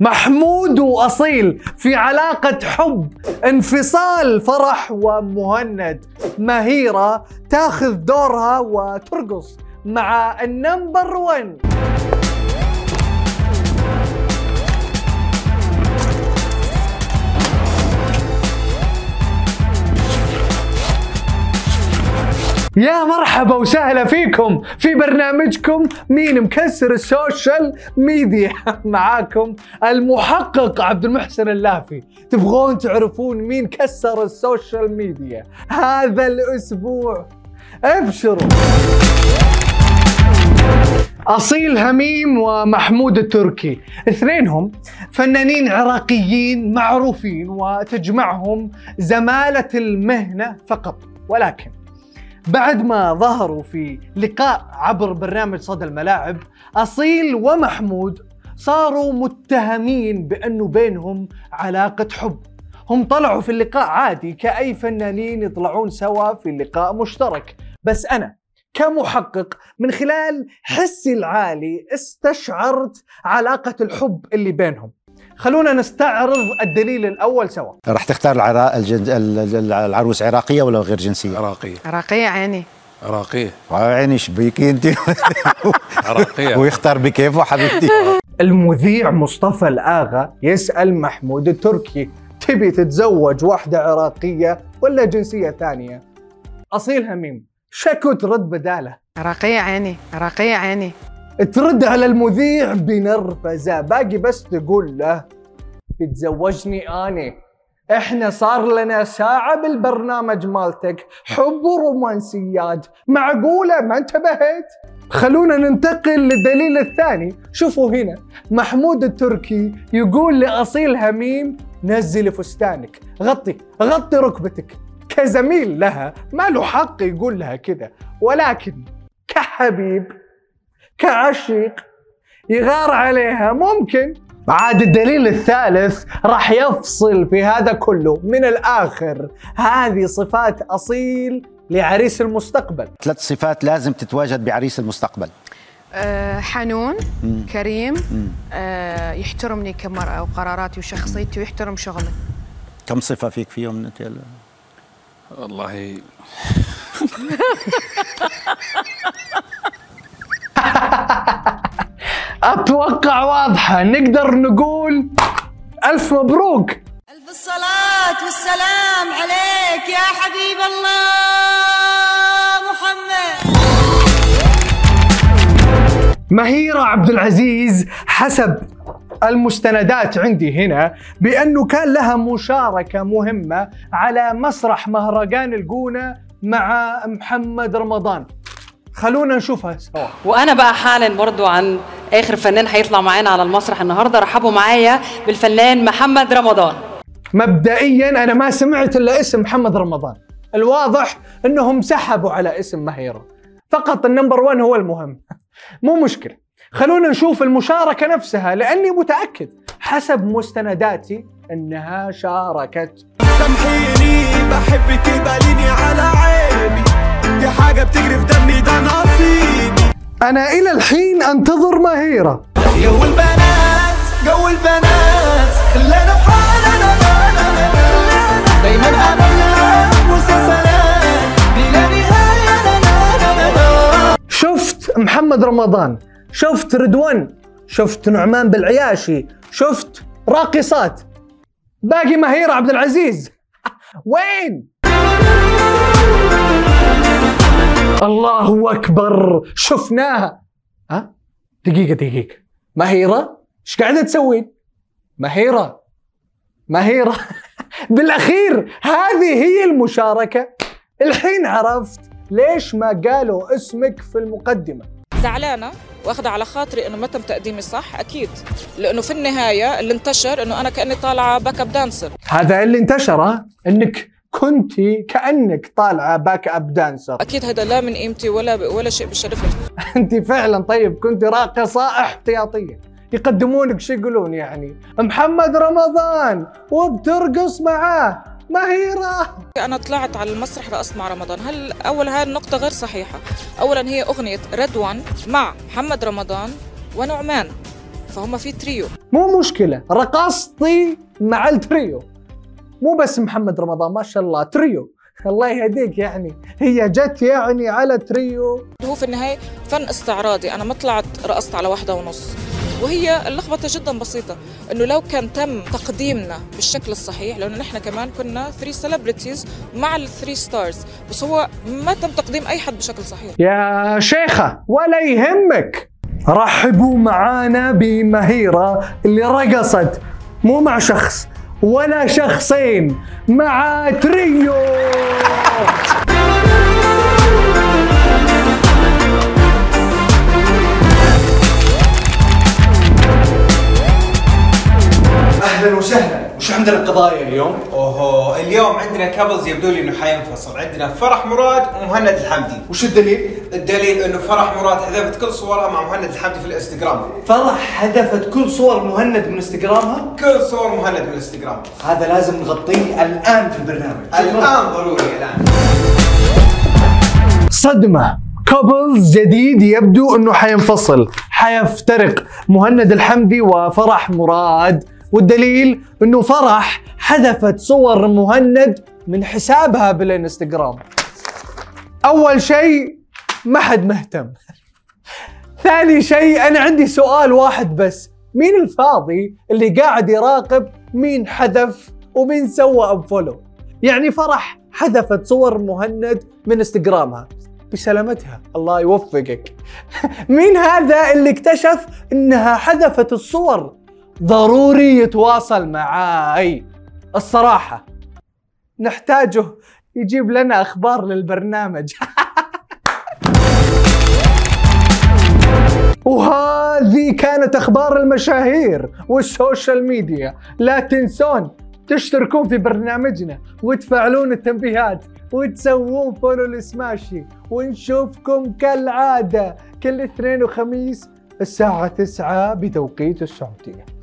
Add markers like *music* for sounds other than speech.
محمود وأصيل في علاقة حب انفصال فرح ومهند. مهيرة تاخذ دورها وترقص مع النمبر 1 يا مرحبا وسهلا فيكم في برنامجكم مين مكسر ال social media *laughs* معاكم المحقق عبد المحسن اللافي. تبغون تعرفون مين كسر ال social media؟ هذا الأسبوع. أبشروا. أصيل هميم ومحمود التركي. اثنينهم فنانين عراقيين معروفين وتجمعهم زمالة المهنة فقط. ولكن بعد ما ظهروا في لقاء عبر برنامج صدى الملاعب أصيل ومحمود صاروا متهمين بأنه بينهم علاقة حب. هم طلعوا في اللقاء عادي كأي فنانين يطلعون سوا في لقاء مشترك. بس أنا كمحقق من خلال حسي العالي استشعرت علاقة الحب اللي بينهم. خلونا نستعرض الدليل الأول سوا. راح تختار العرا... الجن... العروس عراقية ولا غير جنسية؟ عراقية. عراقية عيني. عراقية. عيني إيش بيكي انت؟ عراقية. *laughs* ويختار بكيفه حبيبتي. *laughs* المذيع مصطفى الآغا يسأل محمود التركي تبي تتزوج واحدة عراقية ولا جنسية ثانية؟ أصيل هميم شكو ترد بدالة. عراقية عيني عراقية عيني. ترد على المذيع بنرفزة. باقي بس تقول له بتزوجني أنا إحنا صار لنا ساعة بالبرنامج مالتك حب ورومانسيات. معقولة؟ ما انتبهت؟ خلونا ننتقل للدليل الثاني. شوفوا هنا محمود التركي يقول لأصيل هميم نزلي فستانك. غطي غطي ركبتك. كزميل لها ما له حق يقول لها كذا. ولكن كحبيب كعشيق يغار عليها ممكن. عاد الدليل الثالث راح يفصل في هذا كله. من الآخر هذه صفات أصيل لعريس المستقبل. ثلاث صفات لازم تتواجد بعريس المستقبل. أه حنون كريم أه يحترمني كمرأة وقراراتي وشخصيتي ويحترم شغلي. كم صفة فيك فيهم أنت؟ هلا؟ والله. *laughs* *laughs* أتوقع واضحة. نقدر نقول ألف مبروك. ألف الصلاة والسلام عليك يا حبيب الله محمد. مهيرة عبد العزيز حسب المستندات عندي هنا بأنه كان لها مشاركة مهمة على مسرح مهرجان الجونة مع محمد رمضان. خلونا نشوفها سوا. وأنا بقى حالا برضو عن آخر فنان هيطلع معانا على المسرح النهارده. رحبوا معايا بالفنان محمد رمضان. مبدئيا أنا ما سمعت إلا اسم محمد رمضان. الواضح إنهم سحبوا على اسم مهيرة. فقط النمبر 1 هو المهم. مو مشكلة. خلونا نشوف المشاركة نفسها لأني متأكد حسب مستنداتي أنها شاركت. سامحيني بحبك باليني على عيني. أنا إلى الحين أنتظر مهيرة جو البنات جو البنات خلانا بحالنا دايما أملنا مسلسلات بلا نهاية شفت محمد رمضان شفت رضوان شفت نعمان بالعياشي شفت راقصات. باقي مهيرة عبد العزيز. *laughs* وين؟ الله أكبر. شفناها. ها؟ دقيقة دقيقة. مهيرة إيش قاعدة تسوين مهيرة مهيرة *laughs* بالأخير هذه هي المشاركة. الحين عرفت ليش ما قالوا اسمك في المقدمة. زعلانة واخدة على خاطري إنه ما تم تقديمي صح؟ أكيد. لأنه في النهاية اللي انتشر إنه أنا كأني طالعة backup dancer هذا اللي انتشر؟ إنك كنتي كأنك طالعة backup dancer أكيد هذا لا من قيمتي ولا ولا شيء بشرفني *laughs* أنت فعلا طيب كنت راقصة احتياطية. يقدمونك شو يقولون يعني؟ محمد رمضان وبترقص معاه مهيره أنا طلعت على المسرح رقصت مع رمضان. هل أول هاي النقطة غير صحيحة؟ اولا هي أغنية رضوان مع محمد رمضان ونعمان فهم في تريو. مو مشكلة رقصتي مع التريو. مو بس محمد رمضان ما شاء الله تريو. الله يهديك يعني. هي جت يعني على تريو. هو في النهاية فن استعراضي. أنا ما طلعت رقصت على واحدة ونص. وهي اللخبطة جدا بسيطة إنه لو كان تم تقديمنا بالشكل الصحيح لأنه نحن كمان كنا 3 celebrities مع ال three stars بس هو ما تم تقديم أي حد بشكل صحيح. يا شيخة ولا يهمك. رحبوا معانا بمهيرة اللي رقصت مو مع شخص. ولا شخصين مع تريو. أهلا وسهلا. وش عندنا القضايا اليوم؟ أوهو اليوم عندنا couples يبدو لي إنه حينفصل. عندنا فرح مراد ومهند الحمدي. وش الدليل؟ الدليل إنه فرح مراد حذفت كل صورها مع مهند الحمدي في الإنستغرام. فرح حذفت كل صور مهند من إنستغرامها؟ كل صور مهند من الانستغرام هذا لازم نغطيه الآن في البرنامج. الآن ضروري الآن. صدمة. couples جديد يبدو إنه حينفصل. حيفترق مهند الحمدي وفرح مراد. والدليل إنه فرح حذفت صور مهند من حسابها بالإنستغرام. أول شيء ما حد مهتم. ثاني شيء أنا عندي سؤال واحد بس. مين الفاضي اللي قاعد يراقب مين حذف ومين سوى انفولو يعني فرح حذفت صور مهند من إنستغرامها. بسلامتها. الله يوفقك. *laughs* مين هذا اللي اكتشف إنها حذفت الصور ضروري يتواصل معاي. الصراحة نحتاجه يجيب لنا أخبار للبرنامج. *laughs* وهذه كانت أخبار المشاهير والسوشيال ميديا. لا تنسون تشتركون في برنامجنا وتفعلون التنبيهات وتسوون فولو لسماشي ونشوفكم كالعادة كل اثنين وخميس الساعة 9 بتوقيت السعودية.